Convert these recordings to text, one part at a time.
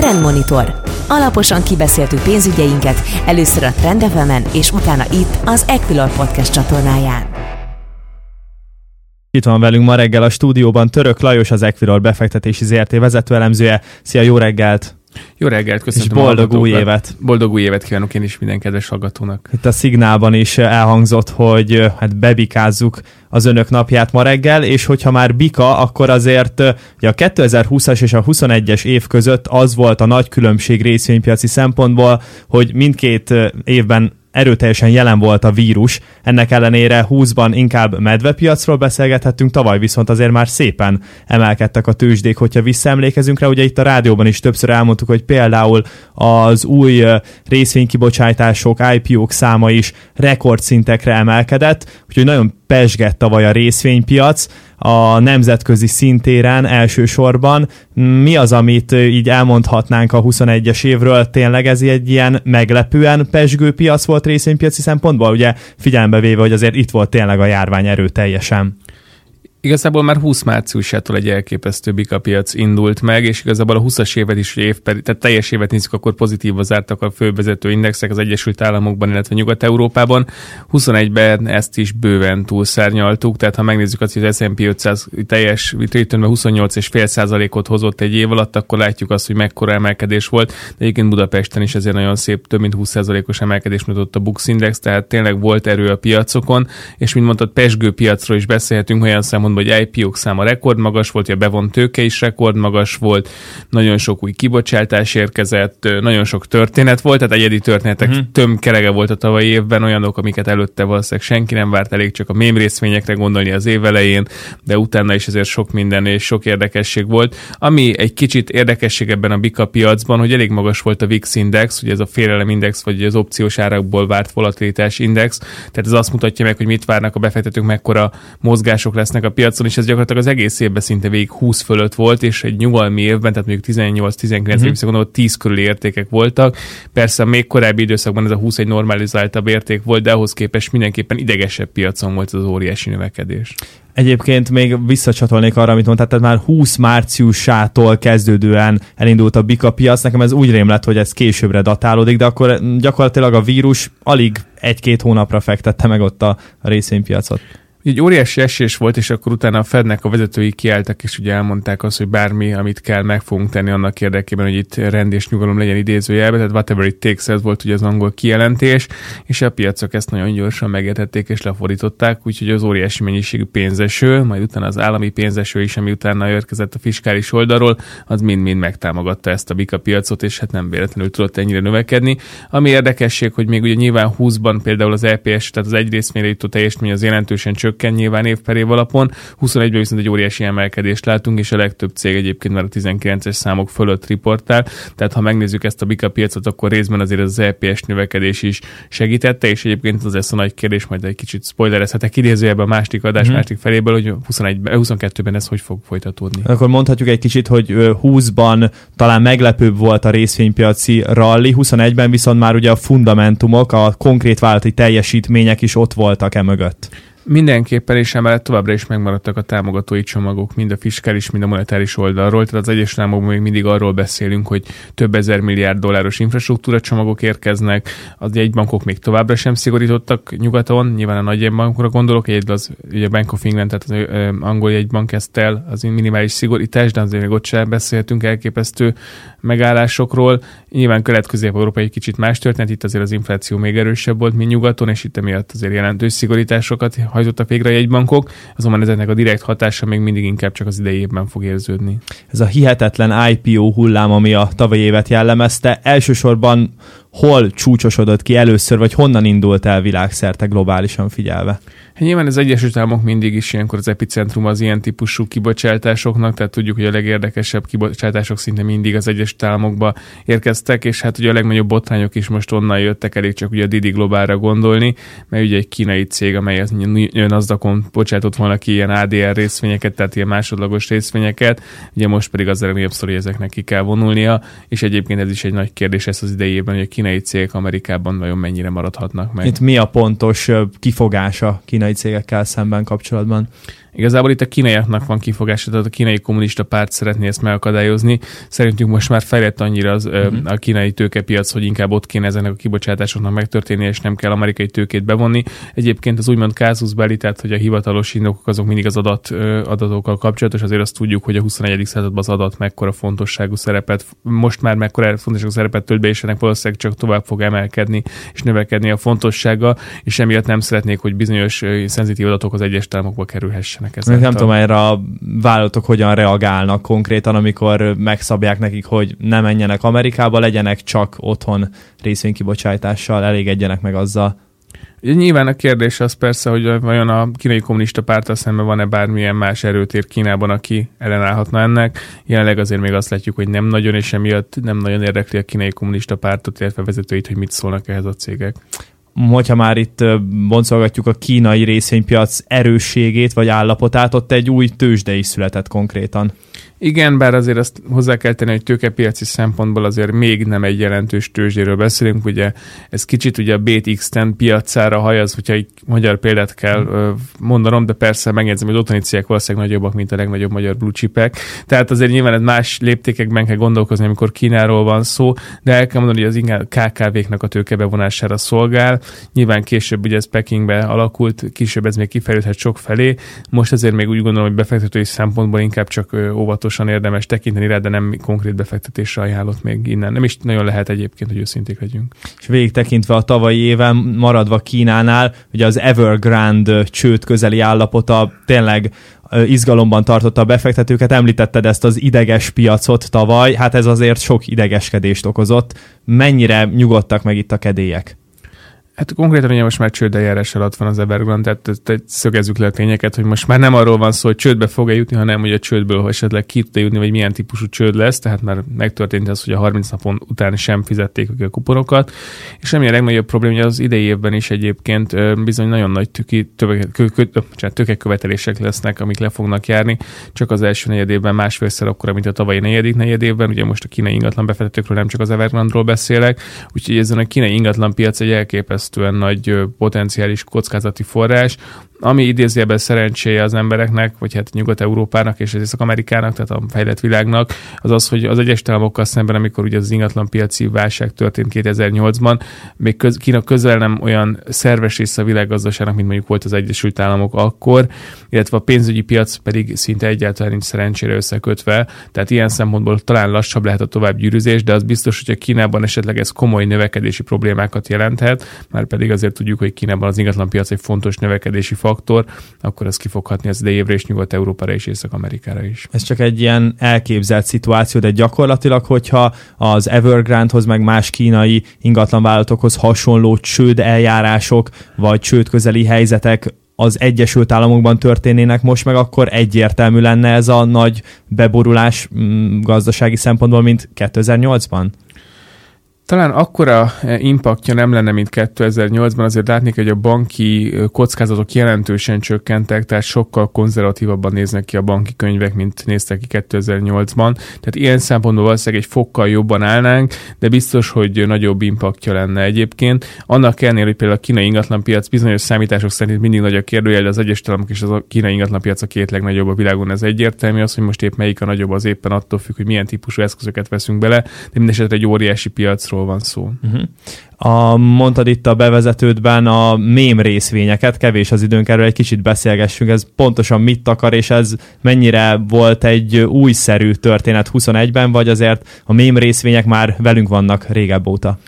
Trendmonitor. Alaposan kibeszéltük pénzügyeinket, először a Trend és utána itt az Equilor Podcast csatornáján. Itt van velünk ma reggel a stúdióban Török Lajos, az Equilor befektetési ZRT vezetőelemzője. Szia, jó reggelt! Jó reggelt, köszönöm. És boldog új évet! Boldog új évet kívánok én is minden kedves hallgatónak. Itt a szignálban is elhangzott, hogy hát bebikázzuk az önök napját ma reggel, és hogyha már bika, akkor azért ugye a 2020-as és a 21-es év között az volt a nagy különbség részvénypiaci szempontból, hogy mindkét évben erőteljesen jelen volt a vírus, ennek ellenére 20-ban inkább medvepiacról beszélgethettünk, tavaly viszont azért már szépen emelkedtek a tőzsdék, hogyha visszaemlékezünk rá, ugye itt a rádióban is többször elmondtuk, hogy például az új részvénykibocsátások, IPO-k száma is rekordszintekre emelkedett, úgyhogy nagyon pesgett tavaly a részvénypiac, a nemzetközi szintéren elsősorban. Mi az, amit így elmondhatnánk a 21-es évről? Tényleg ez egy ilyen meglepően pesgő piac volt részvénypiaci szempontból? Ugye figyelembe véve, hogy azért itt volt tényleg a járvány erőteljesen. Igazából már 20 márciusától egy elképesztő bikapiac indult meg, és igazából a 20-as évet is, év, tehát teljes évet nézzük, akkor pozitívba zártak a fővezető indexek az Egyesült Államokban, illetve Nyugat-Európában. 21-ben ezt is bőven túlszárnyaltuk, tehát ha megnézzük azt, hogy az S&P 500 teljes returnben 28,5%-ot hozott egy év alatt, akkor látjuk azt, hogy mekkora emelkedés volt. De egyébként Budapesten is ezért nagyon szép, több mint 20%-os emelkedés mutatott a Bux Index, tehát tényleg volt erő a piacokon, és mint mondtad, pesgő piacról is beszélhetünk olyan számon szempontból, hogy IPO-k száma rekordmagas volt, a bevont tőke is rekordmagas volt, nagyon sok új kibocsátás érkezett, nagyon sok történet volt, tehát egyedi történetek uh-huh. tömkerege volt a tavalyi évben, olyanok, amiket előtte valószínűleg senki nem várt elég csak a mém részvényekre gondolni az év elején, de utána is azért sok minden és sok érdekesség volt. Ami egy kicsit érdekesség ebben a Bika piacban, hogy elég magas volt a VIX index, ugye ez a félelem index, vagy az opciós árakból várt volatilitás index, tehát ez azt mutatja meg, hogy mit várnak a befektetők, mekkora mozgások lesznek a piacon, és ez gyakorlatilag az egész évben szinte végig 20 fölött volt, és egy nyugalmi évben, tehát mondjuk 18-19 mm-hmm. évben gondolom, 10 körüli értékek voltak. Persze még korábbi időszakban ez a 20 egy normalizáltabb érték volt, de ahhoz képest mindenképpen idegesebb piacon volt az óriási növekedés. Egyébként még visszacsatolnék arra, amit mondtál, tehát már 20 márciusától kezdődően elindult a bika piac. Nekem ez úgy rém lett, hogy ez későbbre datálódik, de akkor gyakorlatilag a vírus alig egy-két hónapra fektette meg ott a részvénypiacot. Egy óriási esés volt, és akkor utána a Fednek a vezetői kiálltak, és ugye elmondták azt, hogy bármi, amit kell, meg fogunk tenni annak érdekében, hogy itt rend és nyugalom legyen idézőjelben, tehát whatever it takes, ez volt ugye az angol kijelentés, és a piacok ezt nagyon gyorsan megértették és lefordították, úgyhogy az óriási mennyiségű pénzeső, majd utána az állami pénzeső is, ami utána érkezett a fiskális oldalról, az mind-mind megtámogatta ezt a bika piacot, és hát nem véletlenül tudott ennyire növekedni. Ami érdekesség, hogy még ugye nyilván 20-ban például az EPS, tehát az egy részmére jutó teljesítmény az jelentősen csökkent, csökken nyilván év per év alapon. 21-ben viszont egy óriási emelkedést látunk, és a legtöbb cég egyébként már a 19-es számok fölött riportál. Tehát ha megnézzük ezt a bika piacot, akkor részben azért az EPS növekedés is segítette, és egyébként az lesz a nagy kérdés, majd egy kicsit spoilerezhetek idézőjelben a másik adás hmm. másik feléből, hogy 21 22-ben ez hogy fog folytatódni. Akkor mondhatjuk egy kicsit, hogy 20-ban talán meglepőbb volt a részvénypiaci rally, 21-ben viszont már ugye a fundamentumok, a konkrét vállalati teljesítmények is ott voltak e mögött. Mindenképpen, és emellett továbbra is megmaradtak a támogatói csomagok, mind a fiskális, mind a monetáris oldalról. Tehát az egyes Államokban még mindig arról beszélünk, hogy több ezer milliárd dolláros infrastruktúra csomagok érkeznek, az jegybankok még továbbra sem szigorítottak nyugaton, nyilván a nagy jegybankokra gondolok, egy az ugye Bank of England, tehát az angol jegybank kezdte el az minimális szigorítás, de azért még ott sem beszélhetünk elképesztő megállásokról. Nyilván kelet-közép-európa egy kicsit más történet, itt azért az infláció még erősebb volt, mint nyugaton, és itt emiatt azért jelentős szigorításokat hajtottak végre a jegybankok, azonban ezeknek a direkt hatása még mindig inkább csak az idei évben fog érződni. Ez a hihetetlen IPO hullám, ami a tavalyi évet jellemezte, elsősorban hol csúcsosodott ki először, vagy honnan indult el világszerte globálisan figyelve? Hát nyilván az Egyesült Államok mindig is ilyenkor az epicentrum az ilyen típusú kibocsátásoknak, tehát tudjuk, hogy a legérdekesebb kibocsátások szinte mindig az Egyesült Államokba érkeztek, és hát ugye a legnagyobb botrányok is most onnan jöttek, elég csak ugye a Didi Globálra gondolni, mert ugye egy kínai cég, amely az nasdaq bocsátott volna ki ilyen ADR részvényeket, tehát ilyen másodlagos részvényeket, ugye most pedig az legnagyobb sztori, ezeknek ki kell vonulnia, és egyébként ez is egy nagy kérdés ez az idejében, hogy a kínai cégek Amerikában vajon mennyire maradhatnak meg. Itt mi a pontos kifogása kínai cégekkel szemben kapcsolatban? Igazából itt a kínaiaknak van kifogása, tehát a kínai kommunista párt szeretné ezt megakadályozni. Szerintünk most már fejlett annyira az, uh-huh. a kínai tőkepiac, hogy inkább ott kéne ezeknek a kibocsátásoknak megtörténni, és nem kell amerikai tőkét bevonni. Egyébként az úgymond kázusz beli, tehát hogy a hivatalos indokok azok mindig az adat, adatokkal kapcsolatos, azért azt tudjuk, hogy a 21. században az adat mekkora fontosságú szerepet, most már mekkora fontosságú szerepet tölt be, és ennek valószínűleg csak tovább fog emelkedni és növekedni a fontossága, és emiatt nem szeretnék, hogy bizonyos szenzitív adatok az egyes államokba kerülhessenek. Ezáltal. Nem tudom, erre a vállalatok hogyan reagálnak konkrétan, amikor megszabják nekik, hogy ne menjenek Amerikába, legyenek csak otthon részvénykibocsátással, elégedjenek meg azzal. Nyilván a kérdés az persze, hogy vajon a kínai kommunista pártal szemben van-e bármilyen más erőtér Kínában, aki ellenállhatna ennek. Jelenleg azért még azt látjuk, hogy nem nagyon, és emiatt nem nagyon érdekli a kínai kommunista pártot, illetve vezetőit, hogy mit szólnak ehhez a cégek hogyha már itt boncolgatjuk a kínai részvénypiac erősségét vagy állapotát, ott egy új tőzsde is született konkrétan. Igen, bár azért azt hozzá kell tenni, hogy tőkepiaci szempontból azért még nem egy jelentős tőzsdéről beszélünk, ugye ez kicsit ugye a BTX-10 piacára hajaz, hogyha egy magyar példát kell mm. mondanom, de persze megjegyzem, hogy otthoni cégek valószínűleg nagyobbak, mint a legnagyobb magyar blue chipek. Tehát azért nyilván ez más léptékekben kell gondolkozni, amikor Kínáról van szó, de el kell mondani, hogy az inkább KKV-knak a tőke bevonására szolgál. Nyilván később ugye ez Pekingbe alakult, később ez még kifejlődhet sok felé. Most azért még úgy gondolom, hogy befektetői szempontból inkább csak óvatos óvatosan érdemes tekinteni rá, de nem konkrét befektetésre ajánlott még innen. Nem is nagyon lehet egyébként, hogy őszinték legyünk. És végig tekintve a tavalyi éven, maradva Kínánál, ugye az Evergrande csőd közeli állapota tényleg izgalomban tartotta a befektetőket. Említetted ezt az ideges piacot tavaly, hát ez azért sok idegeskedést okozott. Mennyire nyugodtak meg itt a kedélyek? Hát konkrétan ugye most már csődeljárás alatt van az Evergrande, tehát, tehát szögezzük le a tényeket, hogy most már nem arról van szó, hogy csődbe fog-e jutni, hanem hogy a csődből esetleg ki tud jutni, vagy milyen típusú csőd lesz, tehát már megtörtént az, hogy a 30 napon után sem fizették a kuponokat, és ami a legnagyobb probléma, hogy az idei évben is egyébként bizony nagyon nagy tüki, tökekövetelések lesznek, amik le fognak járni, csak az első negyedében másfélszer akkora, mint a tavalyi negyedik negyedében, ugye most a kínai ingatlan befektetőkről nem csak az Evergrande-ról beszélek, úgyhogy ezen a kínai ingatlan piac egy elképesztő elképesztően nagy potenciális kockázati forrás, ami idézőjelben szerencséje az embereknek, vagy hát Nyugat-Európának és az Észak-Amerikának, tehát a fejlett világnak, az az, hogy az egyes államokkal szemben, amikor ugye az ingatlan piaci válság történt 2008-ban, még köz, Kína közel nem olyan szerves része a világgazdaságnak, mint mondjuk volt az Egyesült Államok akkor, illetve a pénzügyi piac pedig szinte egyáltalán nincs szerencsére összekötve, tehát ilyen szempontból talán lassabb lehet a továbbgyűrűzés, de az biztos, hogy a Kínában esetleg ez komoly növekedési problémákat jelenthet, már pedig azért tudjuk, hogy Kínában az ingatlan piac egy fontos növekedési faktor, akkor ez kifoghatni az idei évre és Nyugat-Európára és Észak-Amerikára is. Ez csak egy ilyen elképzelt szituáció, de gyakorlatilag, hogyha az Evergrande-hoz meg más kínai ingatlanvállalatokhoz hasonló csőd eljárások vagy csőd közeli helyzetek az Egyesült Államokban történnének most, meg akkor egyértelmű lenne ez a nagy beborulás mm, gazdasági szempontból, mint 2008-ban? Talán akkora eh, impaktja nem lenne, mint 2008-ban, azért látni, hogy a banki eh, kockázatok jelentősen csökkentek, tehát sokkal konzervatívabban néznek ki a banki könyvek, mint néztek ki 2008-ban. Tehát ilyen szempontból valószínűleg egy fokkal jobban állnánk, de biztos, hogy nagyobb impaktja lenne egyébként. Annak ellenére, hogy például a kínai ingatlanpiac bizonyos számítások szerint mindig nagy a kérdőjel, de az egyes államok és a kínai ingatlanpiac a két legnagyobb a világon, ez egyértelmű. Az, hogy most épp melyik a nagyobb, az éppen attól függ, hogy milyen típusú eszközöket veszünk bele, de mindesetre egy óriási piacról piacról van szó. Uh-huh. A, mondtad itt a bevezetődben a mém részvényeket, kevés az időnk erről egy kicsit beszélgessünk, ez pontosan mit akar, és ez mennyire volt egy újszerű történet 21-ben, vagy azért a mém részvények már velünk vannak régebb óta?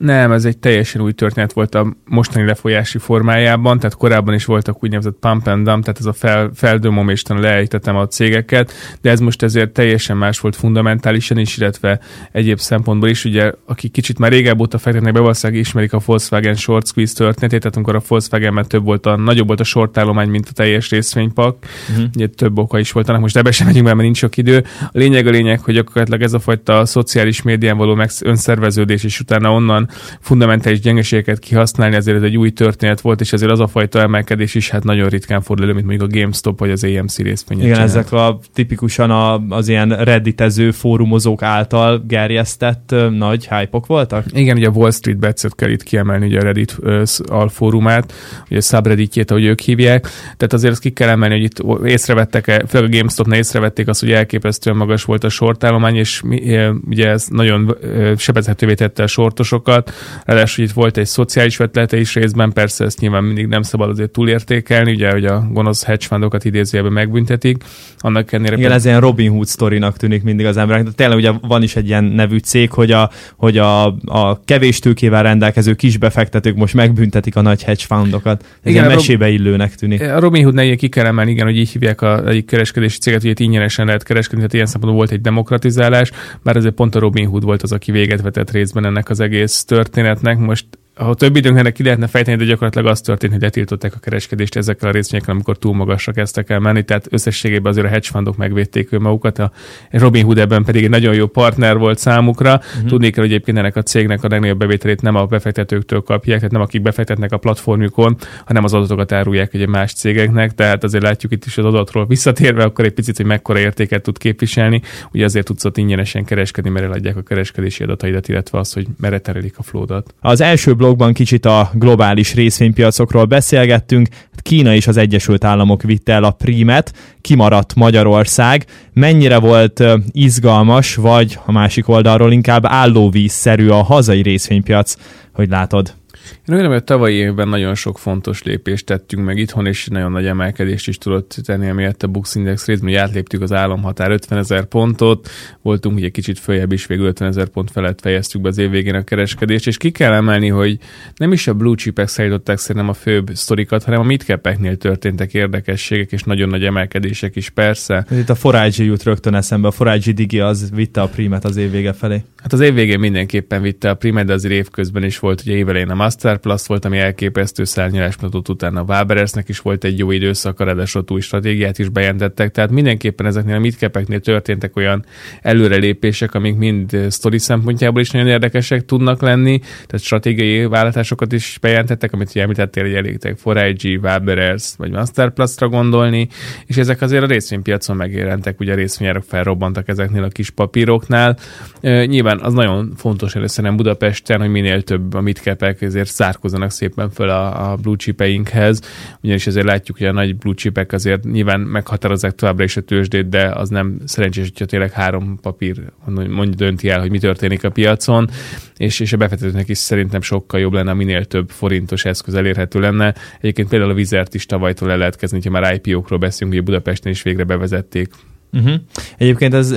Nem, ez egy teljesen új történet volt a mostani lefolyási formájában, tehát korábban is voltak úgynevezett pump and dump, tehát ez a fel, feldömom és leejtetem a cégeket, de ez most ezért teljesen más volt fundamentálisan is, illetve egyéb szempontból is. Ugye, aki kicsit már régebb óta fektetnek be, valószínűleg ismerik a Volkswagen short squeeze történetét, tehát amikor a Volkswagen több volt a, nagyobb volt a short állomány, mint a teljes részvénypak. Uh-huh. Ugye több oka is volt annak, most ebbe sem megyünk be, mert nincs sok idő. A lényeg a lényeg, hogy gyakorlatilag ez a fajta szociális médián való meg önszerveződés, és utána onnan fundamentális gyengeségeket kihasználni, ezért ez egy új történet volt, és ezért az a fajta emelkedés is hát nagyon ritkán fordul elő, mint mondjuk a GameStop vagy az AMC részvények. Igen, csinál. ezek a tipikusan a, az ilyen redditező fórumozók által gerjesztett nagy hype voltak? Igen, ugye a Wall Street Bets-et kell itt kiemelni, ugye a Reddit alfórumát, ugye a subredditjét, ahogy ők hívják. Tehát azért azt ki kell emelni, hogy itt észrevettek, főleg a GameStop-nál észrevették azt, hogy elképesztően magas volt a sortállomány, és ugye ez nagyon sebezhetővé tette a sortosokat. Ráadásul itt volt egy szociális vetlete is részben, persze ezt nyilván mindig nem szabad azért túlértékelni, ugye, hogy a gonosz hedge fundokat idézőjelben megbüntetik. Annak ennél Igen, ez ilyen Robin Hood sztorinak tűnik mindig az emberek. De tényleg ugye van is egy ilyen nevű cég, hogy a, hogy a, a kevés tőkével rendelkező kisbefektetők most megbüntetik a nagy hedge fundokat. Ez igen, mesébe illőnek tűnik. A Robin Hood ne ki kell emelni, igen, hogy így hívják a egyik kereskedési céget, hogy itt ingyenesen lehet kereskedni, tehát ilyen szempontból volt egy demokratizálás, bár ezért pont a Robin Hood volt az, aki véget vetett részben ennek az egész történetnek. Most ha több időnknek ki lehetne fejteni, de gyakorlatilag az történt, hogy letiltották a kereskedést ezekkel a részvényekkel, amikor túl magasra kezdtek el menni, tehát összességében azért a hedge fundok megvédték ő magukat, a Robin Hood ebben pedig egy nagyon jó partner volt számukra. Uh-huh. Tudni kell, hogy egyébként ennek a cégnek a legnagyobb bevételét nem a befektetőktől kapják, tehát nem akik befektetnek a platformjukon, hanem az adatokat árulják egy más cégeknek, tehát azért látjuk itt is az adatról visszatérve, akkor egy picit, hogy mekkora értéket tud képviselni, ugye azért tudsz ott ingyenesen kereskedni, mert eladják a kereskedési adataidat, illetve az, hogy merre terelik a flódat. Az első blogban kicsit a globális részvénypiacokról beszélgettünk. Kína és az Egyesült Államok vitte el a prímet, kimaradt Magyarország. Mennyire volt izgalmas, vagy a másik oldalról inkább állóvízszerű a hazai részvénypiac, hogy látod? Én úgy hogy a tavalyi évben nagyon sok fontos lépést tettünk meg itthon, és nagyon nagy emelkedést is tudott tenni, amiért a Bux Index részben, hogy átléptük az államhatár 50 ezer pontot, voltunk ugye kicsit följebb is, végül 50 ezer pont felett fejeztük be az év végén a kereskedést, és ki kell emelni, hogy nem is a blue chipek szállították szerintem a főbb sztorikat, hanem a midcapeknél történtek érdekességek, és nagyon nagy emelkedések is persze. Itt a Forage jut rögtön eszembe, a Forage Digi az vitte a primet az év vége felé. Hát az év végén mindenképpen vitte a primet, de az évközben is volt, ugye évelején a Master Plus volt, ami elképesztő szárnyalás mutatott utána. A Waberersnek is volt egy jó időszak, ráadásul új stratégiát is bejelentettek, tehát mindenképpen ezeknél a midcapeknél történtek olyan előrelépések, amik mind sztori szempontjából is nagyon érdekesek tudnak lenni, tehát stratégiai vállalatásokat is bejelentettek, amit ugye említettél, hogy elég Forage, Waberers vagy Master Plus-ra gondolni, és ezek azért a részvénypiacon megjelentek, ugye a részvényárok felrobbantak ezeknél a kis papíroknál. E, nyilván az nagyon fontos először nem Budapesten, hogy minél több a midcapek ezért zárkozzanak szépen föl a, a blue chipeinkhez, ugyanis azért látjuk, hogy a nagy blue chipek azért nyilván meghatározzák továbbra is a tőzsdét, de az nem szerencsés, hogyha tényleg három papír mondja dönti el, hogy mi történik a piacon, és, és a befektetőnek is szerintem sokkal jobb lenne, minél több forintos eszköz elérhető lenne. Egyébként például a Vizert is tavalytól le lehet kezdeni, ha már IPO-król beszélünk, hogy Budapesten is végre bevezették Uh-huh. Egyébként ez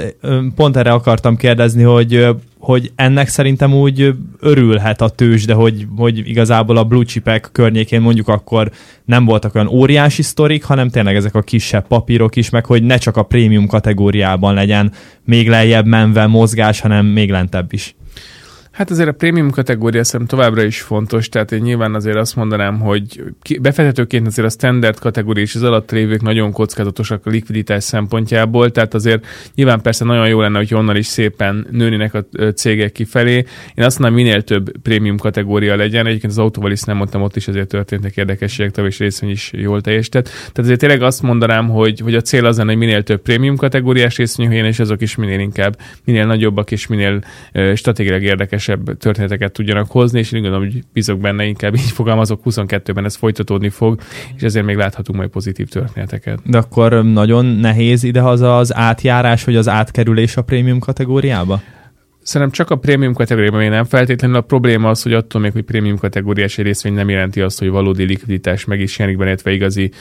pont erre akartam kérdezni, hogy hogy ennek szerintem úgy örülhet a tőzs, de hogy, hogy igazából a blue chipek környékén mondjuk akkor nem voltak olyan óriási sztorik, hanem tényleg ezek a kisebb papírok is, meg hogy ne csak a prémium kategóriában legyen még lejjebb menve mozgás, hanem még lentebb is. Hát azért a prémium kategória szerintem továbbra is fontos, tehát én nyilván azért azt mondanám, hogy befektetőként azért a standard kategória és az alatt lévők nagyon kockázatosak a likviditás szempontjából, tehát azért nyilván persze nagyon jó lenne, hogy onnan is szépen nőnének a cégek kifelé. Én azt mondom, minél több prémium kategória legyen. Egyébként az autóval is nem mondtam, ott is azért történtek érdekességek, és részvény is jól teljesített. Tehát azért tényleg azt mondanám, hogy, hogy a cél az lenne, hogy minél több prémium kategóriás részvény és azok is minél inkább, minél nagyobbak és minél stratégiailag érdekes érdekesebb történeteket tudjanak hozni, és én gondolom, hogy bízok benne, inkább így fogalmazok, 22-ben ez folytatódni fog, és ezért még láthatunk majd pozitív történeteket. De akkor nagyon nehéz idehaza az átjárás, vagy az átkerülés a prémium kategóriába? Szerintem csak a prémium kategóriában még nem feltétlenül. A probléma az, hogy attól még, hogy prémium kategóriás részvény nem jelenti azt, hogy valódi likviditás meg is jelenik benne, igazi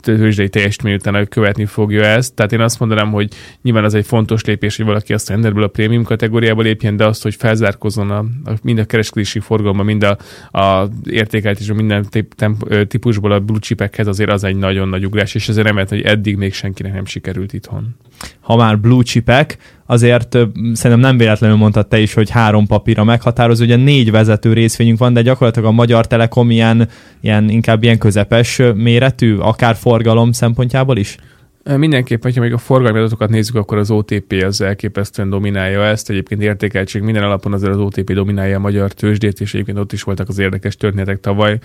tőzsdei teljesítmény után követni fogja ezt. Tehát én azt mondanám, hogy nyilván az egy fontos lépés, hogy valaki a standardből a prémium kategóriába lépjen, de azt, hogy felzárkozzon a, a, mind a kereskedési forgalomban, mind a, a értékelt és minden tip, temp, típusból a blue chipekhez azért az egy nagyon nagy ugrás, és ezért remélt, hogy eddig még senkinek nem sikerült itthon. Ha már blue chipek, azért szerintem nem véletlenül mondtad te is, hogy három papíra meghatározó, ugye négy vezető részvényünk van, de gyakorlatilag a Magyar Telekom ilyen, ilyen inkább ilyen közepes méretű, akár forgalom szempontjából is? Mindenképp, hogyha még a forgalmi adatokat nézzük, akkor az OTP az elképesztően dominálja ezt. Egyébként értékeltség minden alapon azért az OTP dominálja a magyar tőzsdét, és egyébként ott is voltak az érdekes történetek tavaly.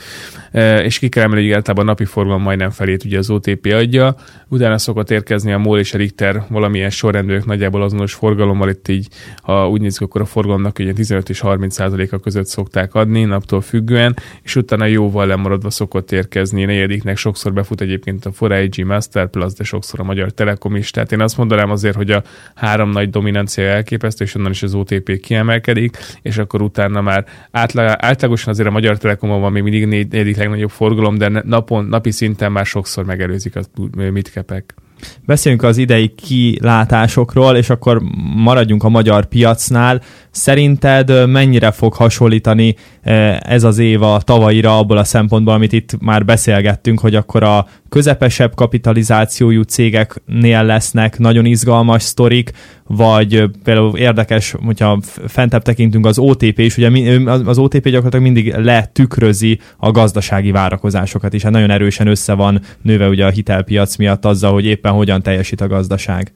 És ki kell emelni, hogy általában a napi forgalom majdnem felét ugye az OTP adja. Utána szokott érkezni a MOL és a Richter valamilyen sorrendők nagyjából azonos forgalommal. Itt így, ha úgy nézzük, akkor a forgalomnak ugye 15 és 30 a között szokták adni, naptól függően, és utána jóval lemaradva szokott érkezni. Negyediknek sokszor befut egyébként a 4 Master Plus, de sokszor sokszor a Magyar Telekom is. Tehát én azt mondanám azért, hogy a három nagy dominancia elképesztő, és onnan is az OTP kiemelkedik, és akkor utána már átlag, átlagosan azért a Magyar Telekomon van még mindig negyedik legnagyobb forgalom, de napon, napi szinten már sokszor megelőzik a mitkepek. Beszéljünk az idei kilátásokról, és akkor maradjunk a magyar piacnál. Szerinted mennyire fog hasonlítani ez az év a tavaira abból a szempontból, amit itt már beszélgettünk, hogy akkor a közepesebb kapitalizációjú cégeknél lesznek nagyon izgalmas sztorik, vagy például érdekes, hogyha fentebb tekintünk az OTP is, ugye az OTP gyakorlatilag mindig letükrözi a gazdasági várakozásokat, és hát nagyon erősen össze van nőve ugye a hitelpiac miatt azzal, hogy éppen hogyan teljesít a gazdaság.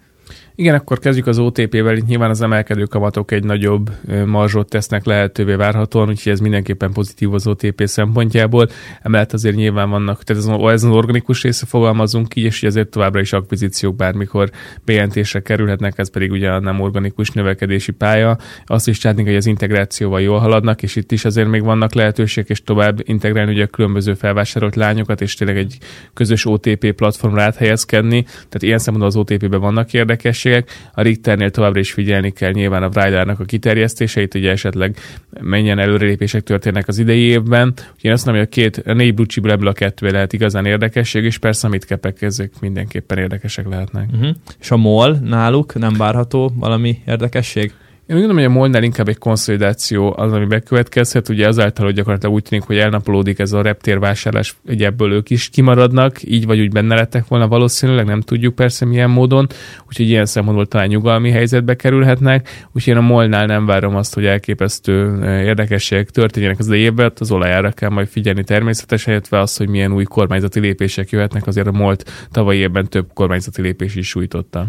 Igen, akkor kezdjük az OTP-vel. Itt nyilván az emelkedő kamatok egy nagyobb marzsot tesznek lehetővé várhatóan, úgyhogy ez mindenképpen pozitív az OTP szempontjából. Emellett azért nyilván vannak, tehát ez, ez az organikus része fogalmazunk így, és ezért továbbra is akvizíciók bármikor bejelentésre kerülhetnek, ez pedig ugye a nem organikus növekedési pálya. Azt is látni, hogy az integrációval jól haladnak, és itt is azért még vannak lehetőségek, és tovább integrálni ugye a különböző felvásárolt lányokat, és tényleg egy közös OTP platformra áthelyezkedni. Tehát ilyen szempontból az OTP-ben vannak érdekes lehetőségek. A Richternél továbbra is figyelni kell nyilván a Bridlernak a kiterjesztéseit, ugye esetleg menjen előrelépések történnek az idei évben. Én azt mondom, hogy a két, a négy blue ebből a kettő lehet igazán érdekesség, és persze amit kepek, ezek mindenképpen érdekesek lehetnek. Uh-huh. És a MOL náluk nem várható valami érdekesség? Én úgy gondolom, hogy a Molnál inkább egy konszolidáció az, ami bekövetkezhet, ugye azáltal, hogy gyakorlatilag úgy tűnik, hogy elnapolódik ez a reptérvásárlás, hogy ebből ők is kimaradnak, így vagy úgy benne lettek volna valószínűleg, nem tudjuk persze milyen módon, úgyhogy ilyen szempontból talán nyugalmi helyzetbe kerülhetnek, úgyhogy én a Molnál nem várom azt, hogy elképesztő érdekességek történjenek az évben, az olajára kell majd figyelni természetesen, illetve az, hogy milyen új kormányzati lépések jöhetnek, azért a Molt tavalyi évben több kormányzati lépés is sújtotta.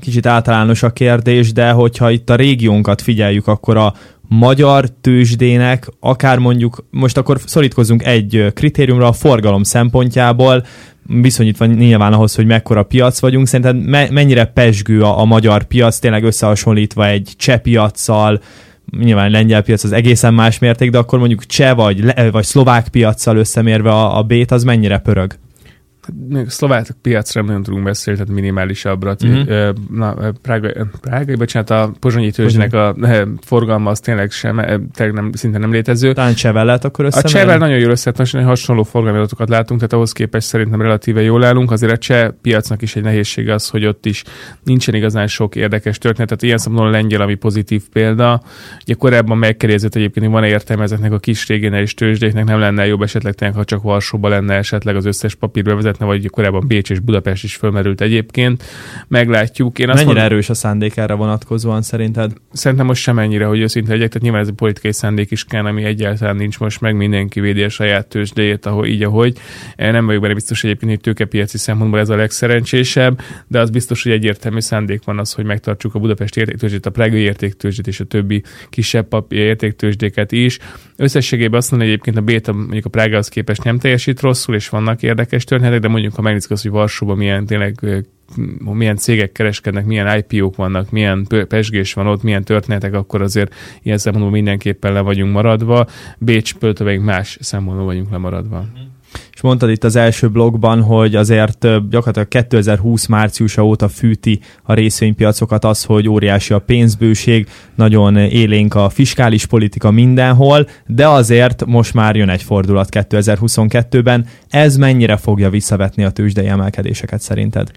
Kicsit általános a kérdés, de hogyha itt a régiónkat figyeljük, akkor a magyar tőzsdének, akár mondjuk, most akkor szorítkozunk egy kritériumra a forgalom szempontjából, viszonyítva nyilván ahhoz, hogy mekkora piac vagyunk, szerinted me- mennyire pesgő a, a magyar piac, tényleg összehasonlítva egy cseh piacsal, nyilván lengyel piac az egészen más mérték, de akkor mondjuk cseh vagy, le- vagy szlovák piacsal összemérve a, a bét, az mennyire pörög? Még szlovák piacra nem tudunk beszélni, tehát minimálisabbra. Mm-hmm. Na, Prága, Prága, bocsánat, a pozsonyi tőzsnek a forgalma az tényleg sem, tényleg nem, szinte nem létező. Talán Csevel lehet akkor össze. A Csevel nagyon jól össze, most hasonló forgalmi adatokat látunk, tehát ahhoz képest szerintem relatíve jól állunk. Azért a cseh piacnak is egy nehézség az, hogy ott is nincsen igazán sok érdekes történet. Tehát ilyen szempontból a lengyel, ami pozitív példa. Ugye korábban megkérdezett egyébként, hogy van értelme ezeknek a kis és tőzsdéknek, nem lenne jobb esetleg tényleg, ha csak Varsóba lenne esetleg az összes papír vezetne, vagy korábban Bécs és Budapest is fölmerült egyébként. Meglátjuk. Én azt Mennyire mondom, erős a szándék erre vonatkozóan szerinted? Szerintem most sem ennyire, hogy őszinte legyek, tehát nyilván ez a politikai szándék is kell, ami egyáltalán nincs most meg, mindenki védi a saját tőzsdéjét, ahogy, így, ahogy. Nem vagyok benne biztos egyébként, hogy tőkepiaci szempontból ez a legszerencsésebb, de az biztos, hogy egyértelmű szándék van az, hogy megtartsuk a Budapest értéktőzsdét, a Prágai értéktőzsdét és a többi kisebb papír értéktőzsdéket is. Összességében azt mondom, hogy egyébként a Béta mondjuk a Prágához képest nem teljesít rosszul, és vannak érdekes történetek, de mondjuk ha megnézzük azt, hogy Varsóban milyen tényleg milyen cégek kereskednek, milyen IPO-k vannak, milyen pesgés van ott, milyen történetek, akkor azért ilyen szempontból mindenképpen le vagyunk maradva. Bécs-től más szempontból vagyunk lemaradva. Mm-hmm és mondtad itt az első blogban, hogy azért gyakorlatilag 2020 márciusa óta fűti a részvénypiacokat az, hogy óriási a pénzbőség, nagyon élénk a fiskális politika mindenhol, de azért most már jön egy fordulat 2022-ben. Ez mennyire fogja visszavetni a tőzsdei emelkedéseket szerinted?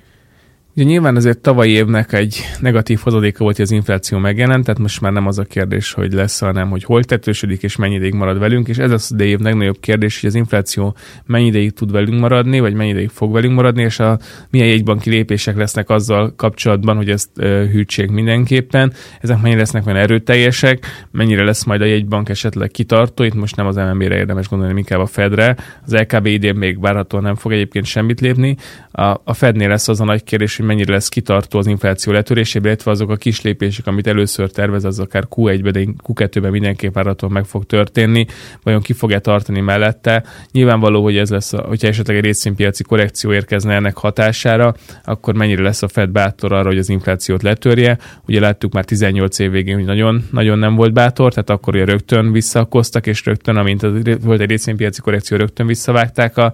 Ugye nyilván azért tavalyi évnek egy negatív hozadéka volt, hogy az infláció megjelent, tehát most már nem az a kérdés, hogy lesz, hanem hogy hol tetősödik és mennyi ideig marad velünk, és ez az idei év legnagyobb kérdés, hogy az infláció mennyi ideig tud velünk maradni, vagy mennyi ideig fog velünk maradni, és a milyen jegybanki lépések lesznek azzal kapcsolatban, hogy ezt uh, hűtsék mindenképpen. Ezek mennyire lesznek olyan erőteljesek, mennyire lesz majd a jegybank esetleg kitartó, itt most nem az MNB-re érdemes gondolni, inkább a Fedre. Az LKB idén még várhatóan nem fog egyébként semmit lépni. A, a Fednél lesz az a nagy kérdés, hogy mennyire lesz kitartó az infláció letörésében, illetve azok a kis lépések, amit először tervez, az akár Q1-ben, de Q2-ben mindenképp várhatóan meg fog történni, vajon ki fogja tartani mellette. Nyilvánvaló, hogy ez lesz, hogyha esetleg egy részvénypiaci korrekció érkezne ennek hatására, akkor mennyire lesz a Fed bátor arra, hogy az inflációt letörje. Ugye láttuk már 18 év végén, hogy nagyon, nagyon nem volt bátor, tehát akkor ugye rögtön visszakoztak, és rögtön, amint volt egy részvénypiaci korrekció, rögtön visszavágták a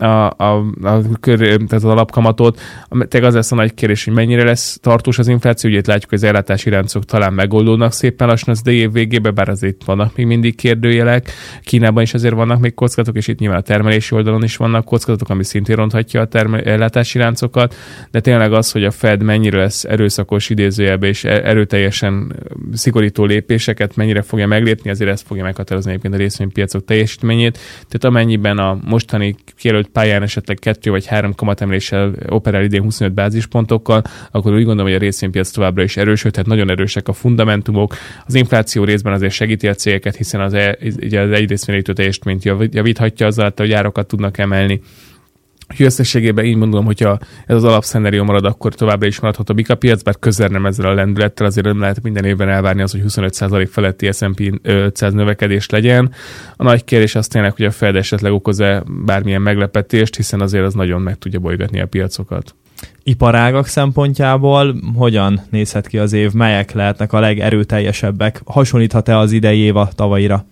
a, a, a kör, tehát az alapkamatot. Tényleg az lesz a nagy kérdés, hogy mennyire lesz tartós az infláció. Ugye itt látjuk, hogy az ellátási ráncok talán megoldódnak szépen lassan az év végében, bár azért vannak még mindig kérdőjelek. Kínában is azért vannak még kockázatok, és itt nyilván a termelési oldalon is vannak kockázatok, ami szintén ronthatja a termel- ellátási ráncokat. De tényleg az, hogy a Fed mennyire lesz erőszakos idézőjelbe és e- erőteljesen szigorító lépéseket mennyire fogja meglépni, azért ezt fogja meghatározni egyébként a részvénypiacok teljesítményét. Tehát amennyiben a mostani kijelölt pályán esetleg kettő vagy három kamatemeléssel operál idén 25 bázispontokkal, akkor úgy gondolom, hogy a részvénypiac továbbra is erősöd, tehát nagyon erősek a fundamentumok. Az infláció részben azért segíti a cégeket, hiszen az, e, ugye az egy részvényítő teljesítményt javíthatja azzal, hogy árakat tudnak emelni Úgyhogy összességében így mondom, hogyha ez az alapszenárió marad, akkor továbbra is maradhat a bika piac, bár közel nem ezzel a lendülettel, azért nem lehet minden évben elvárni az, hogy 25% feletti S&P 500 növekedés legyen. A nagy kérdés az tényleg, hogy a Fed esetleg okoz-e bármilyen meglepetést, hiszen azért az nagyon meg tudja bolygatni a piacokat. Iparágak szempontjából hogyan nézhet ki az év, melyek lehetnek a legerőteljesebbek? Hasonlíthat-e az idei év a tavalyira?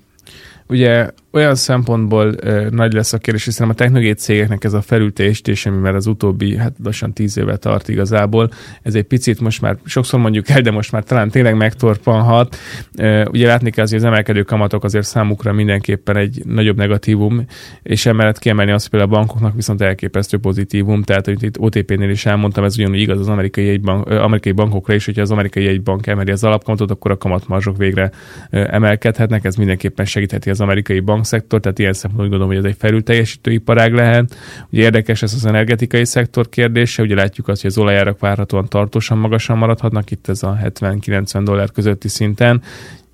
Ugye olyan szempontból ö, nagy lesz a kérdés, hiszen a technológiai cégeknek ez a felülteljesítés, ami már az utóbbi, hát lassan tíz éve tart igazából, ez egy picit most már, sokszor mondjuk el, de most már talán tényleg megtorpanhat. Ö, ugye látni kell, hogy az emelkedő kamatok azért számukra mindenképpen egy nagyobb negatívum, és emellett kiemelni azt, hogy például a bankoknak viszont elképesztő pozitívum, tehát hogy itt OTP-nél is elmondtam, ez ugyanúgy igaz az amerikai, egybank, amerikai bankokra is, hogyha az amerikai egybank emeli az alapkamatot, akkor a kamatmarzsok végre emelkedhetnek, ez mindenképpen segítheti az amerikai bank bankszektor, tehát ilyen szempontból gondolom, hogy ez egy felül teljesítő iparág lehet. Ugye érdekes ez az energetikai szektor kérdése, ugye látjuk azt, hogy az olajárak várhatóan tartósan magasan maradhatnak, itt ez a 70-90 dollár közötti szinten.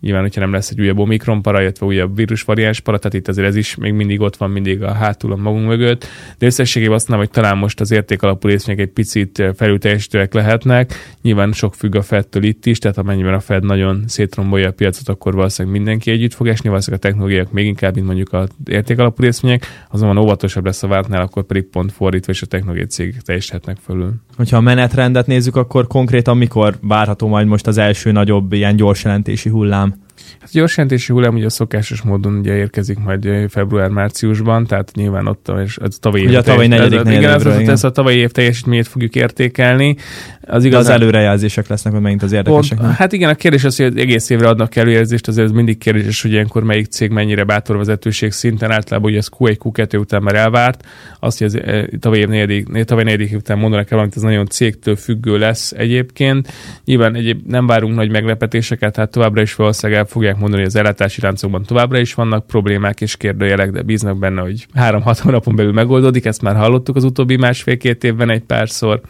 Nyilván, hogyha nem lesz egy újabb omikron para, illetve újabb vírusvariáns para, tehát itt azért ez is még mindig ott van mindig a hátul a magunk mögött. De összességében azt mondom, hogy talán most az érték alapú részvények egy picit felülteljesítőek lehetnek. Nyilván sok függ a Fedtől itt is, tehát amennyiben a Fed nagyon szétrombolja a piacot, akkor valószínűleg mindenki együtt fog esni, valószínűleg a technológiák még inkább, mint mondjuk a érték alapú részvények, azonban óvatosabb lesz a vártnál, akkor pedig pont fordítva, és a technológiai cégek teljesíthetnek fölül. Hogyha a menetrendet nézzük, akkor konkrétan mikor várható majd most az első nagyobb ilyen gyors jelentési hullám? Hát a gyors jelentési hullám ugye a szokásos módon ugye érkezik majd február-márciusban, tehát nyilván ott és az tavalyi ugye év a tavalyi negyedik ez, igen, az, az, ez a tavalyi év teljesítményét fogjuk értékelni. Az, igaz, az előrejelzések lesznek, hogy megint az érdekesek. Pont, hát igen, a kérdés az, hogy egész évre adnak előjelzést, azért ez mindig kérdés, hogy ilyenkor melyik cég mennyire bátor vezetőség szinten, általában ugye ez Q1, Q2 után már elvárt, azt, hogy az e, tavalyi év negyedik, tavalyi negyedik után mondanak el, amit ez nagyon cégtől függő lesz egyébként. Nyilván egyéb nem várunk nagy meglepetéseket, tehát továbbra is valószínűleg fogják mondani, hogy az ellátási láncokban továbbra is vannak problémák és kérdőjelek, de bíznak benne, hogy három-hat hónapon belül megoldódik, ezt már hallottuk az utóbbi másfél-két évben egy párszor.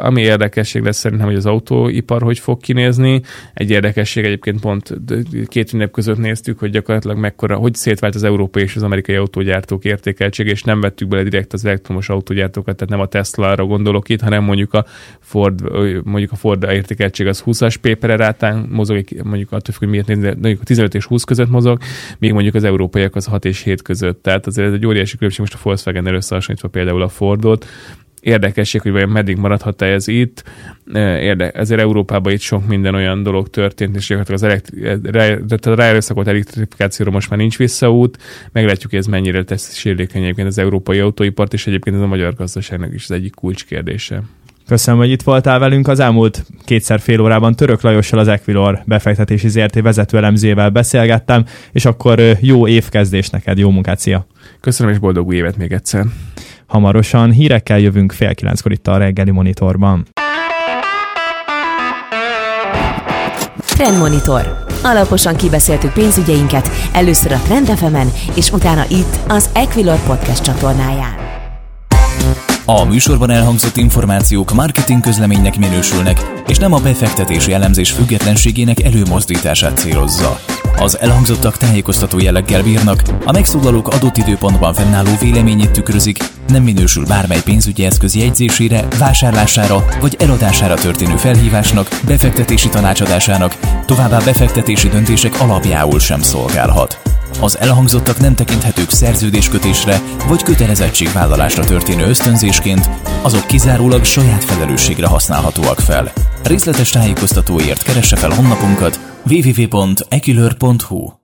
Ami érdekesség lesz szerintem, hogy az autóipar hogy fog kinézni. Egy érdekesség egyébként pont két ünnep között néztük, hogy gyakorlatilag mekkora, hogy szétvált az európai és az amerikai autógyártók értékeltség, és nem vettük bele direkt az elektromos autógyártókat, tehát nem a Tesla-ra gondolok itt, hanem mondjuk a Ford, mondjuk a Ford értékeltség az 20-as paper rátán mozog, mondjuk attól függ, hogy miért nézni, 15 és 20 között mozog, még mondjuk az európaiak az 6 és 7 között. Tehát azért ez egy óriási különbség most a Volkswagen összehasonlítva például a Fordot, érdekesség, hogy vajon meddig maradhat-e ez itt. Érde, ezért Európában itt sok minden olyan dolog történt, és az elektri- a ráerőszakolt elektrifikációra most már nincs visszaút. Meglátjuk, hogy ez mennyire tesz sérülékeny egyébként az európai autóipart, és egyébként ez a magyar gazdaságnak is az egyik kulcskérdése. Köszönöm, hogy itt voltál velünk. Az elmúlt kétszer fél órában Török Lajossal az Equilor befektetési ZRT vezető elemzőjével beszélgettem, és akkor jó évkezdés neked, jó munkát, szia! Köszönöm, és boldog új évet még egyszer! Hamarosan hírekkel jövünk fél kilenckor itt a reggeli monitorban. Trendmonitor. Alaposan kibeszéltük pénzügyeinket, először a Trend fm és utána itt az Equilor Podcast csatornáján. A műsorban elhangzott információk marketing közleménynek minősülnek, és nem a befektetési elemzés függetlenségének előmozdítását célozza. Az elhangzottak tájékoztató jelleggel bírnak, a megszólalók adott időpontban fennálló véleményét tükrözik, nem minősül bármely pénzügyi eszköz jegyzésére, vásárlására vagy eladására történő felhívásnak, befektetési tanácsadásának, továbbá befektetési döntések alapjául sem szolgálhat. Az elhangzottak nem tekinthetők szerződéskötésre vagy kötelezettségvállalásra történő ösztönzésként, azok kizárólag saját felelősségre használhatóak fel. Részletes tájékoztatóért keresse fel honlapunkat www.ekilör.hu